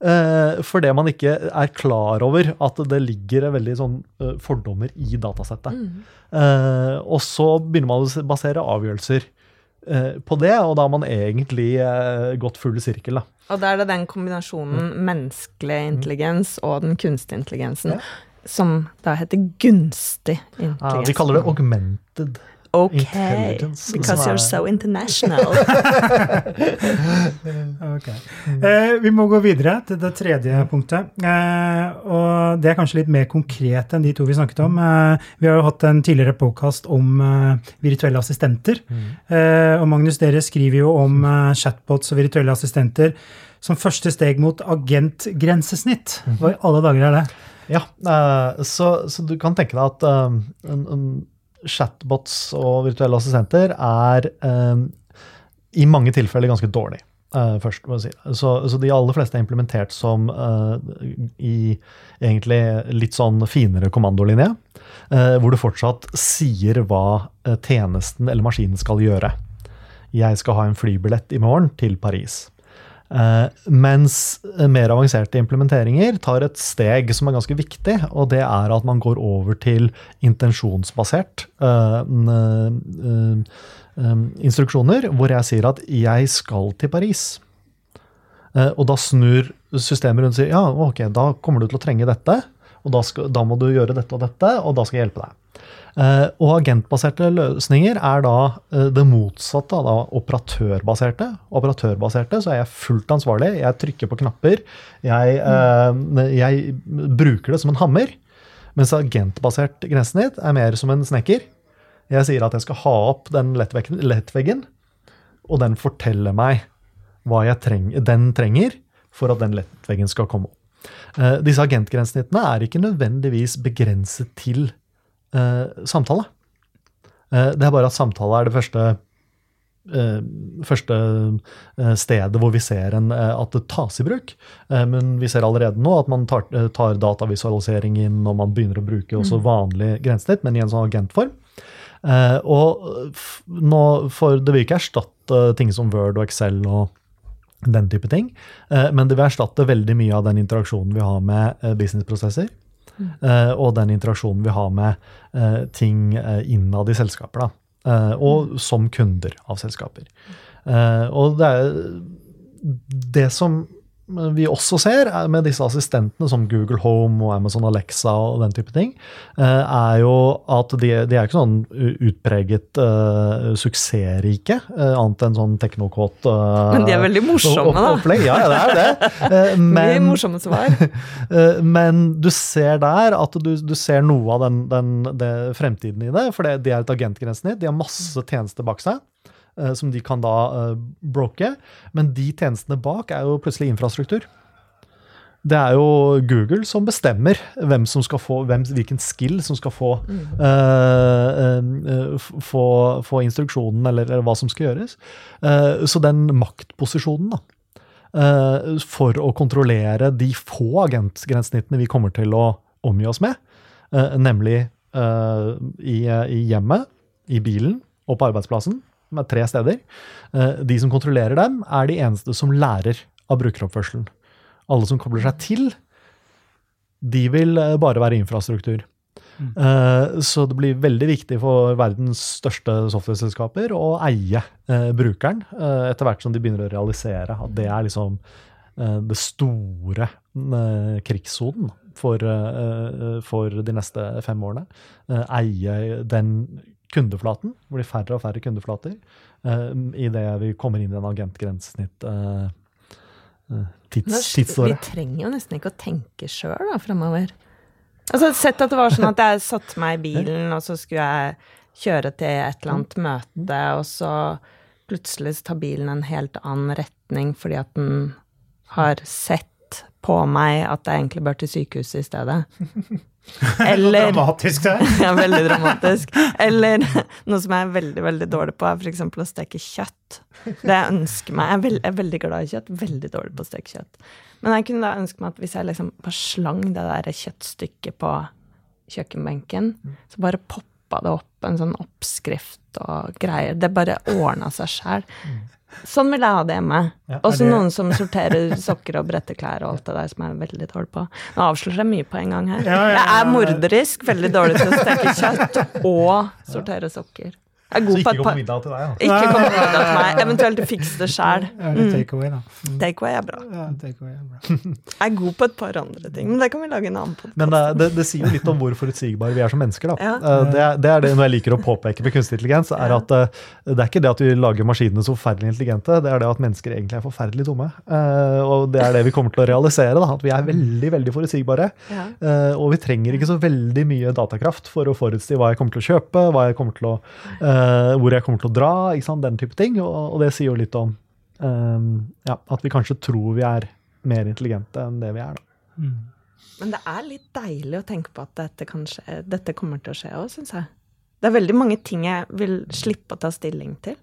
D: Fordi man ikke er klar over at det ligger veldig sånn fordommer i datasettet. Mm. Og så begynner man å basere avgjørelser Eh, på det, og da har man egentlig gått full sirkel. Da.
C: Og da er det den kombinasjonen mm. menneskelig intelligens og den kunstige intelligensen ja. som da heter gunstig intelligens.
D: Ja, vi kaller det augmented
C: Okay, because you're so international.
B: okay. Eh, vi må gå videre til det tredje punktet. Eh, og det er kanskje litt mer konkret enn de to vi snakket om. Eh, vi har jo hatt en tidligere påkast om eh, virtuelle assistenter. Mm. Eh, og Magnus, dere skriver jo om eh, chatbots og virtuelle assistenter som første steg mot agentgrensesnitt. Mhm. Hva i alle dager er det?
D: Ja, så, så, du kan tenke deg at en, en chatbots og virtuelle assistenter er um, i mange tilfeller ganske dårlig. Uh, først, må jeg si. så, så, de aller fleste er implementert som uh, i egentlig litt sånn finere kommandolinje, uh, hvor du fortsatt sier hva tjenesten eller maskinen skal gjøre. Jeg skal ha en flybillett i morgen til Paris. Uh, mens mer avanserte implementeringer tar et steg som er ganske viktig, og det er at man går over til intensjonsbasert uh, uh, instruksjoner, hvor jeg sier at 'jeg skal til Paris'. og da snur systemet rundt og sier ja, ok, da kommer du til å trenge dette, og da, skal, da må du gjøre dette og dette, og da skal jeg hjelpe deg. Eh, og agentbaserte løsninger er da eh, det motsatte av operatørbaserte. Operatørbaserte så er jeg fullt ansvarlig. Jeg trykker på knapper. Jeg, mm. jeg bruker det som en hammer. Mens agentbasert grensesnitt er mer som en snekker. Jeg sier at jeg skal ha opp den lettveggen, og den forteller meg hva treng, den trenger for at den lettveggen skal komme opp. disse agentgrensesnittene er ikke nødvendigvis begrenset til eh, samtale. Eh, det er bare at samtale er det første, eh, første eh, stedet hvor vi ser en, eh, at det tas i bruk. Eh, men vi ser allerede nå at man tar, tar datavisualisering inn, og man begynner å bruke også mm. vanlig grensesnitt, men i en sånn agentform. og nå, for det vil ikke erstatte ting som Word og Excel og den type ting. Men det vil erstatte veldig mye av den interaksjonen vi har med businessprosesser. Uh, og den interaksjonen vi har med uh, ting uh, innad i selskaper. Da, og mm. som kunder av selskaper. og det er det som vi også ser med disse assistentene som Google Home og Amazon Alexa og den type ting, eh, er jo at de, de er ikke sånn utpreget uh, suksessrike, uh, annet enn sånn teknokåt uh,
C: Men de er veldig morsomme, da.
D: Opplegg. Ja, ja, det er det.
C: Men, Mye morsomme svar.
D: men du ser der at du, du ser noe av den, den, den fremtiden i det, for det, de er et agentgrensesnitt. De har masse tjenester bak seg. Eh, som de kan da uh, broke. Men de tjenestene bak er jo plutselig infrastruktur. Det er jo Google som bestemmer hvem som skal få, hvem, hvilken skill som skal få, mm. uh, uh, få, få instruksjonen, eller, eller, hva som skal gjøres. Uh, så den maktposisjonen da, for å kontrollere de få agentgrensesnittene vi kommer til å omgi oss med, nemlig i, i, hjemmet, i bilen og på arbeidsplassen, med tre steder, de som kontrollerer dem, er de eneste som lærer av brukeroppførselen alle som kobler seg til, de vil eh, bare være infrastruktur. Mm. Uh, så det blir veldig viktig for verdens største software-selskaper å eie brukeren, etter hvert som de begynner å realisere at det er liksom det store krigssonen for, for, de neste fem årene. eie den kundeflaten. Det blir færre og færre kundeflater idet vi kommer inn i en agentgrensesnitt
C: tids, tidsåret. Vi trenger jo nesten ikke å tenke sjøl framover. Altså, sett at det var sånn at jeg satte meg i bilen, og så skulle jeg kjøre til et eller annet møte, og så plutselig tar bilen en helt annen retning fordi at den har sett på meg at jeg egentlig bør til sykehuset i stedet.
B: Eller Dramatisk, det.
C: ja, veldig dramatisk. Eller noe som jeg er veldig veldig dårlig på, er f.eks. å steke kjøtt. Det jeg ønsker meg Jeg er, veld, jeg er, veldig glad i kjøtt, veldig dårlig på å steke kjøtt. Men jeg kunne da ønske meg at hvis jeg liksom bare slang det der kjøttstykket på kjøkkenbenken, så bare poppa det opp en sånn oppskrift og greier. Det bare ordna seg sjæl. Sånn vil jeg ha det hjemme. Ja, Også det... noen som sorterer sokker og bretter klær og alt det der som jeg er veldig dårlig på. Nå avslører jeg mye på en gang her. Ja, ja, jeg er morderisk, veldig dårlig til å steke kjøtt og sortere sokker.
D: Jeg er god så ikke kom middag til deg, da.
C: Ikke kom middag til meg. Eventuelt fikse det sjæl.
B: Mm. Takeaway, da.
C: Mm. Takeaway er bra. Ja, take er bra. Jeg er god på et par andre ting, men det kan vi lage en annen podkast.
D: Men det, det, det, sier jo litt om hvor forutsigbare vi er som mennesker, da. Ja. Det, er, det, er det jeg liker å påpeke med kunstig intelligens, er at uh, det er ikke det at vi lager maskinene så forferdelig intelligente, det er det at mennesker egentlig er forferdelig dumme. og det er det vi kommer til å realisere, da, at vi er veldig, veldig forutsigbare. Ja. og vi trenger ikke så veldig mye datakraft for å forutsi hva jeg kommer til å kjøpe, hva jeg kommer til å, hvor jeg kommer til å dra, ikke sant? den type ting. Og, og, det sier jo litt om um, ja, at vi kanskje tror vi er mer intelligente enn det vi er. da. Mm.
C: Men det er litt deilig å tenke på at dette, skje, dette kommer til å skje òg, syns jeg. Det er veldig mange ting jeg vil slippe å ta stilling til.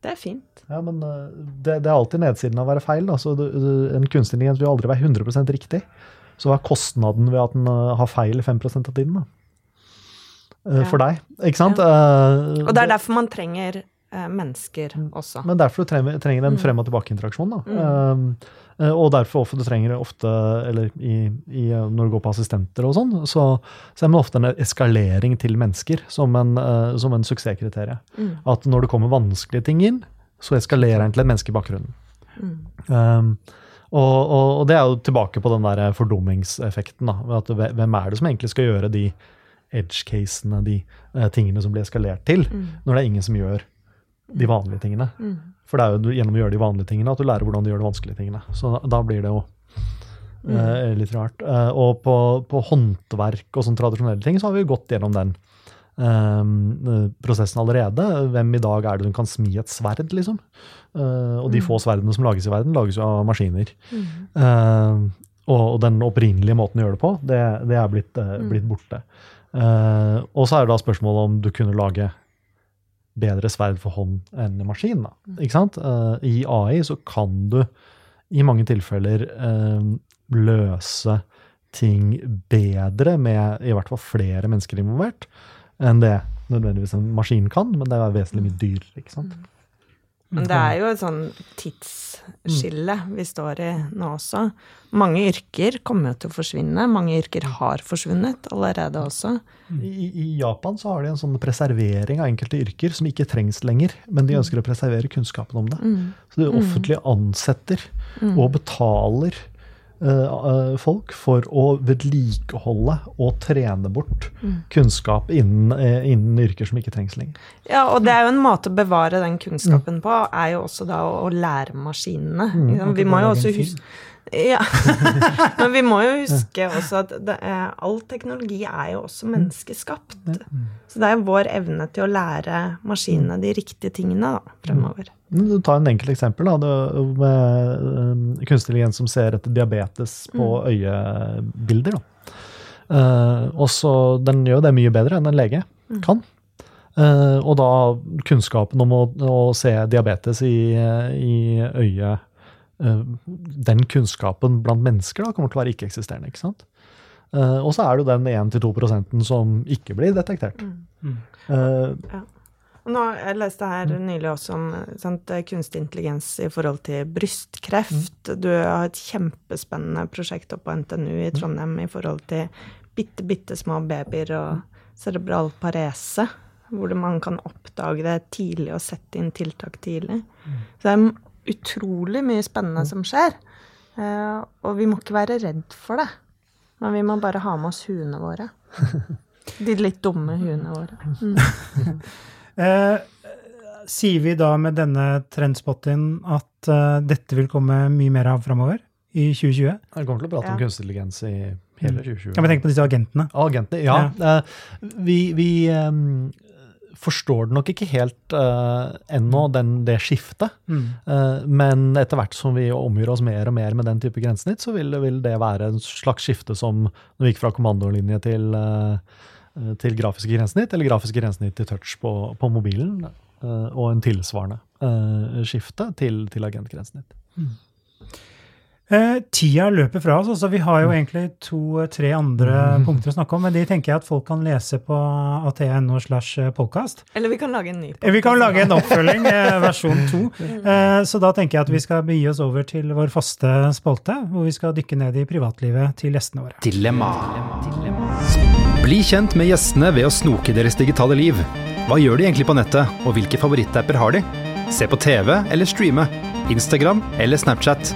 C: Det er fint.
D: Ja, men uh, det, det er alltid nedsiden av å være feil. Altså, en kunstig intelligens vil aldri være 100% riktig. Så hva er kostnaden ved at den uh, har feil 5 av tiden? da? Eh, for deg. Ikke sant? Ja.
C: Uh, og det er derfor man trenger uh, mennesker også.
D: Men derfor du trenger, trenger en mm. frem og tilbake-interaksjon. Mm. Uh, og derfor ofte, du trenger ofte, eller i, i, når du går på assistenter og sånn, så, så er det ofte en eskalering til mennesker som en, som en suksesskriterium. Mm. At når det kommer vanskelige ting inn, så eskalerer en til et menneske i bakgrunnen. Mm. Um, og, og, og, det er jo tilbake på den der fordummingseffekten. da, at Hvem er det som egentlig skal gjøre de edge-casene, de eh, tingene som blir eskalert til, mm. når det er ingen som gjør de vanlige tingene. Mm. For det er jo gjennom å gjøre de vanlige tingene at du lærer hvordan du gjør de vanskelige tingene. Så da, da blir det jo eh, litt rart. Eh, og på, på, håndverk og sånn tradisjonelle ting så har vi jo gått gjennom den um, prosessen allerede. Hvem i dag er det som kan smi et sverd, liksom? og de mm. få sverdene som lages i verden, lages jo av maskiner. Mm. Og, og, den opprinnelige måten å gjøre det på, det, det er blitt, mm. blitt borte. Uh, og så er det da spørsmålet om du kunne lage bedre sverd for hånd enn maskin. Mm. Ikke sant? Uh, I AI så kan du i mange tilfeller uh, løse ting bedre med i hvert fall flere mennesker involvert enn det nødvendigvis en maskin kan, men det er vesentlig mye dyrere. ikke sant? Mm.
C: Men det er jo et sånn tidsskille vi står i nå også. Mange yrker kommer jo til å forsvinne. Mange yrker har forsvunnet allerede også.
D: I, I, Japan så har de en sånn preservering av enkelte yrker som ikke trengs lenger. Men de ønsker å preservere kunnskapen om det. Mm. Så det offentlige ansetter mm. og betaler folk for å vedlikeholde og trene bort mm. kunnskap innen, uh, innen, yrker som ikke trengs lenger.
C: Ja, og det er jo en måte å bevare den kunnskapen mm. på, er jo også da å, å lære maskinene. Mm, vi må jo også huske Ja. Men vi må jo huske også at det all teknologi er jo også menneskeskapt. Så det er jo vår evne til å lære maskinene de riktige tingene da, fremover.
D: Du tar en enkelt eksempel da, med um, kunstig intelligens som ser etter diabetes på øyebilder. Da. Uh, og så Den gjør det mye bedre enn en lege kan. Uh, og da kunnskapen om å, å se diabetes i, i øyet Den kunnskapen blant mennesker da, kommer til å være ikke-eksisterende. ikke sant? Uh, og så er det jo den 1-2 som ikke blir detektert. Uh,
C: ja. Nå, jeg leste her nylig også om sant, kunstig intelligens i forhold til brystkreft. Du har et kjempespennende prosjekt oppe på NTNU i Trondheim i forhold til bitte, bitte små babyer og cerebral parese. Hvor man kan oppdage det tidlig og sette inn tiltak tidlig. Så det er utrolig mye spennende som skjer. Eh, og vi må ikke være redd for det. Men vi må bare ha med oss huene våre. De litt dumme huene våre. Mm.
B: Eh, sier vi da med denne trendspotten at uh, dette vil komme mye mer av framover i 2020?
D: jeg kommer til å prate om
C: Ja.
D: kunstig intelligens i hele 2020.
B: Kan vi tenke på disse agentene?
D: Agentene, ja. Eh, vi vi em, forstår det nok ikke helt uh, ennå, den, det skiftet.
B: Mm.
D: Uh, men etter hvert som vi omgjør oss mer og mer med den type grensesnitt, så vil, vil det være en slags skifte som når vi gikk fra kommandolinje til, uh, til grafiske grensesnitt, eller grafiske grensesnitt til touch på, på mobilen, og en tilsvarende skifte til, til agentgrensesnitt.
B: Eh, tida løper fra oss, altså vi har jo egentlig to-tre andre punkter å snakke om, men de tenker jeg at folk kan lese på at.no slash podkast.
C: Eller vi kan lage en ny
B: Podcast. Vi kan lage en oppfølging, eh, versjon to. Eh, Så da tenker jeg at vi skal begi oss over til vår faste spalte, hvor vi skal dykke ned i privatlivet til gjestene våre.
A: Dilemma. Bli kjent med gjestene ved å snoke deres digitale liv. Hva gjør de egentlig på nettet, og hvilke favorittapper har de? Se på TV eller streame. Instagram eller Snapchat.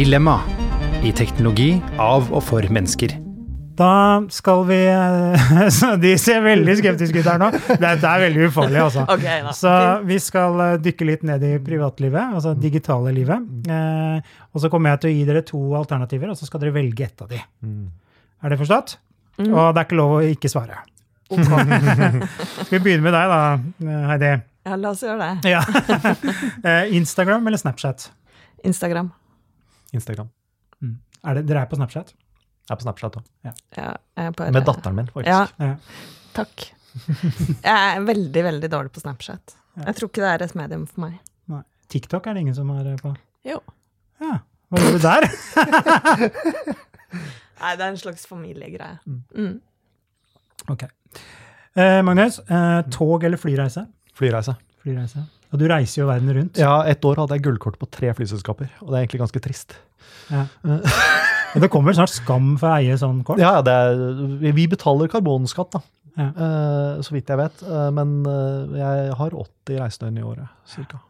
A: Dilemma. I teknologi av og for mennesker.
B: Da skal vi eh, De ser veldig skeptiske ut her nå. Dette er veldig ufarlig, altså.
C: Okay.
B: Så vi skal eh, dykke litt ned i privatlivet, altså digitale livet. Eh, og så kommer jeg til å gi dere to alternativer, og så skal dere velge ett av de. Er det forstått?
C: Mm.
B: Og det er ikke lov å ikke svare. Skal vi begynne med deg, da, Heidi?
C: Ja, la oss gjøre det.
B: Eh, Instagram eller Snapchat?
C: Instagram.
D: Instagram.
B: Er det, dere er på Snapchat?
D: Jeg er på Snapchat òg.
C: Ja, bare,
D: Med datteren min, faktisk.
C: Ja,
B: Ja.
C: takk. Jeg er veldig, veldig dårlig på Snapchat. Jeg tror ikke det er et medium for meg.
B: Nei. TikTok er det ingen som er eh, på.
C: Jo.
B: Ja. Hva gjør du der?
C: Nei, det er en slags familiegreie. Mm.
B: Ok. Eh, Magnus, eh, tog eller flyreise?
D: Flyreise.
B: Flyreise. Og du reiser jo verden rundt.
D: Ja, et år hadde jeg gullkort på tre flyselskaper, og det er egentlig ganske trist.
B: Ja. Det kommer snart skam for å eie sånn kort.
D: Ja, ja, det er, vi- betaler karbonskatt, da.
B: Ja.
D: Eh, så vidt jeg vet. Eh, men eh, jeg har 80 reisedøgn i året, cirka.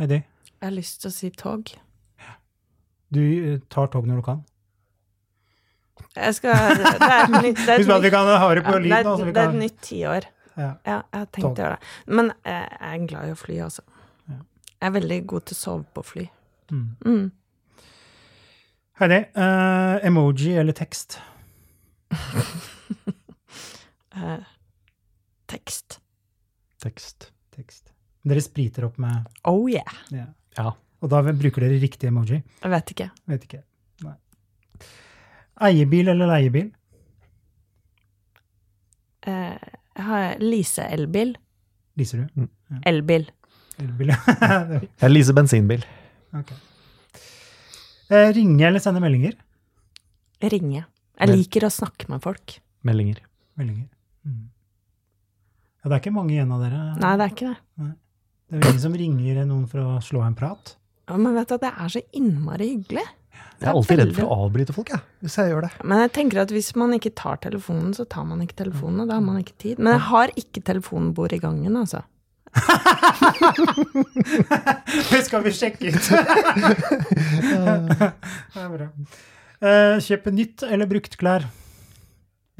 B: Heidi,
C: Jeg har lyst til å si tog.
B: du tar tog når du kan.
C: Jeg skal ja, det er et nytt tiår.
B: Ja.
C: Ja, jeg har tenkt
B: Tog.
C: å gjøre det. Men eh, jeg er glad i å fly, altså.
B: Ja.
C: Jeg er veldig god til å sove på fly.
B: Mm.
C: Mm.
B: Heidi, uh, emoji eller tekst?
C: uh, tekst.
D: Tekst.
B: Tekst. Dere spriter opp med
C: Oh yeah.
B: ja.
D: Ja.
B: Og da bruker dere riktig emoji?
C: Jeg vet ikke.
B: Vet ikke. Nei. Eiebil eller leiebil?
C: Eh, jeg har Lise-elbil.
B: Liser du?
C: Elbil.
B: Elbil, ja.
D: Jeg leaser bensinbil.
B: Okay. Eh, ringe eller sende meldinger?
C: Ringe. Jeg liker å snakke med folk.
D: Meldinger.
B: Meldinger. Mm. Ja, det er ikke mange igjen av dere.
C: Nei, det er ikke det.
B: Det er vel ingen som ringer noen for å slå en prat.
C: Ja, Men vet du, det er så innmari hyggelig.
D: Jeg er alltid redd for å avbryte folk, jeg, hvis jeg gjør det.
C: Men jeg tenker at hvis man ikke tar telefonen, så tar man ikke telefonen, og da har man ikke tid. Men jeg har ikke telefonbord i gangen, altså.
B: Det skal vi sjekke ut! det er bra. Eh, kjøpe nytt eller brukt klær?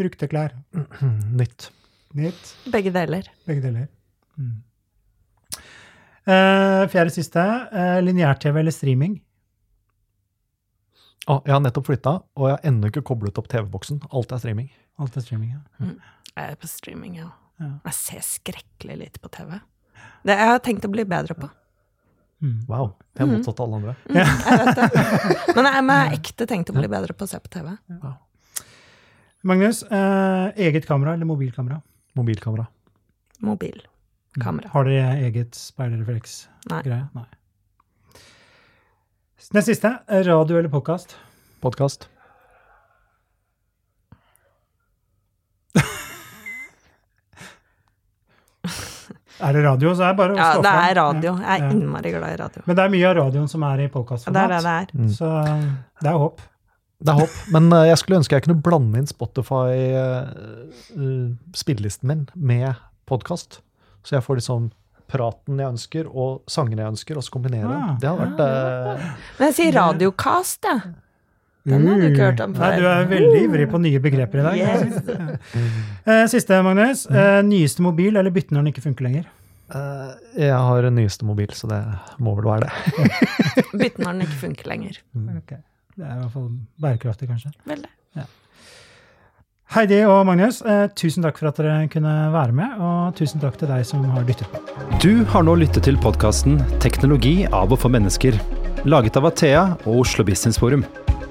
B: Brukte klær.
D: Nytt.
B: Nytt.
C: Begge deler.
B: Begge deler. Mm. Eh, fjerde siste. Uh, Lineær-TV eller streaming?
D: Å, jeg har nettopp flytta, og jeg har ennå ikke koblet opp TV-boksen. Alt er streaming.
B: Alt er streaming, ja.
C: Jeg er på streaming, ja.
B: Ja.
C: Jeg ser skrekkelig lite på TV. Det jeg har tenkt å bli bedre på.
B: Mm.
D: Wow. Det er motsatt av alle andre.
C: Mm, jeg vet det. Men jeg har ekte tenkt å bli bedre på å se på TV.
B: Magnus, eh, eget kamera eller mobilkamera?
D: Mobilkamera.
C: Mobilkamera.
B: Har dere eget speilrefleks-greie?
C: Nei.
B: Nei. Den siste, radio eller podkast?
D: Podkast.
B: Er det radio, så er det bare å
C: Ja,
B: stå
C: det er radio. Jeg er innmari glad i radio.
B: Men det er mye av radioen som er i
C: Det er det det er.
D: Mm.
B: så det er håp.
D: Det er håp. Men eh, jeg skulle ønske jeg kunne blande inn Spotify-spillelisten min med podkast. Så jeg får liksom praten jeg ønsker, og sangene jeg ønsker, og så kombinere.
B: Ah.
D: det hadde vært eh,
C: Men jeg sier radiocast, jeg. Den har du ikke hørt om før.
B: Nei, du er veldig ivrig på nye begreper i dag.
C: Yes.
B: Eh, Siste, Magnus. Eh, Nyeste mobil, eller bytte når den ikke funker lenger?
D: eh, Jeg har en nyeste mobil, så det må vel være det.
C: Bytte når den ikke funker lenger.
B: Okay. Det er i hvert fall bærekraftig, kanskje.
C: Veldig. det.
B: Heidi og Magnus, eh, tusen takk for at dere kunne være med, og tusen takk til deg som har lyttet på.
A: Du har nå lyttet til podkasten 'Teknologi av og for mennesker', laget av Athea og Oslo Business Forum.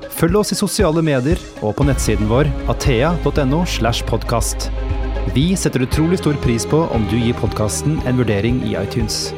A: Følg oss i sosiale medier og på nettsiden vår athea.no. slash podcast. Vi setter utrolig stor pris på om du gir podkasten en vurdering i iTunes.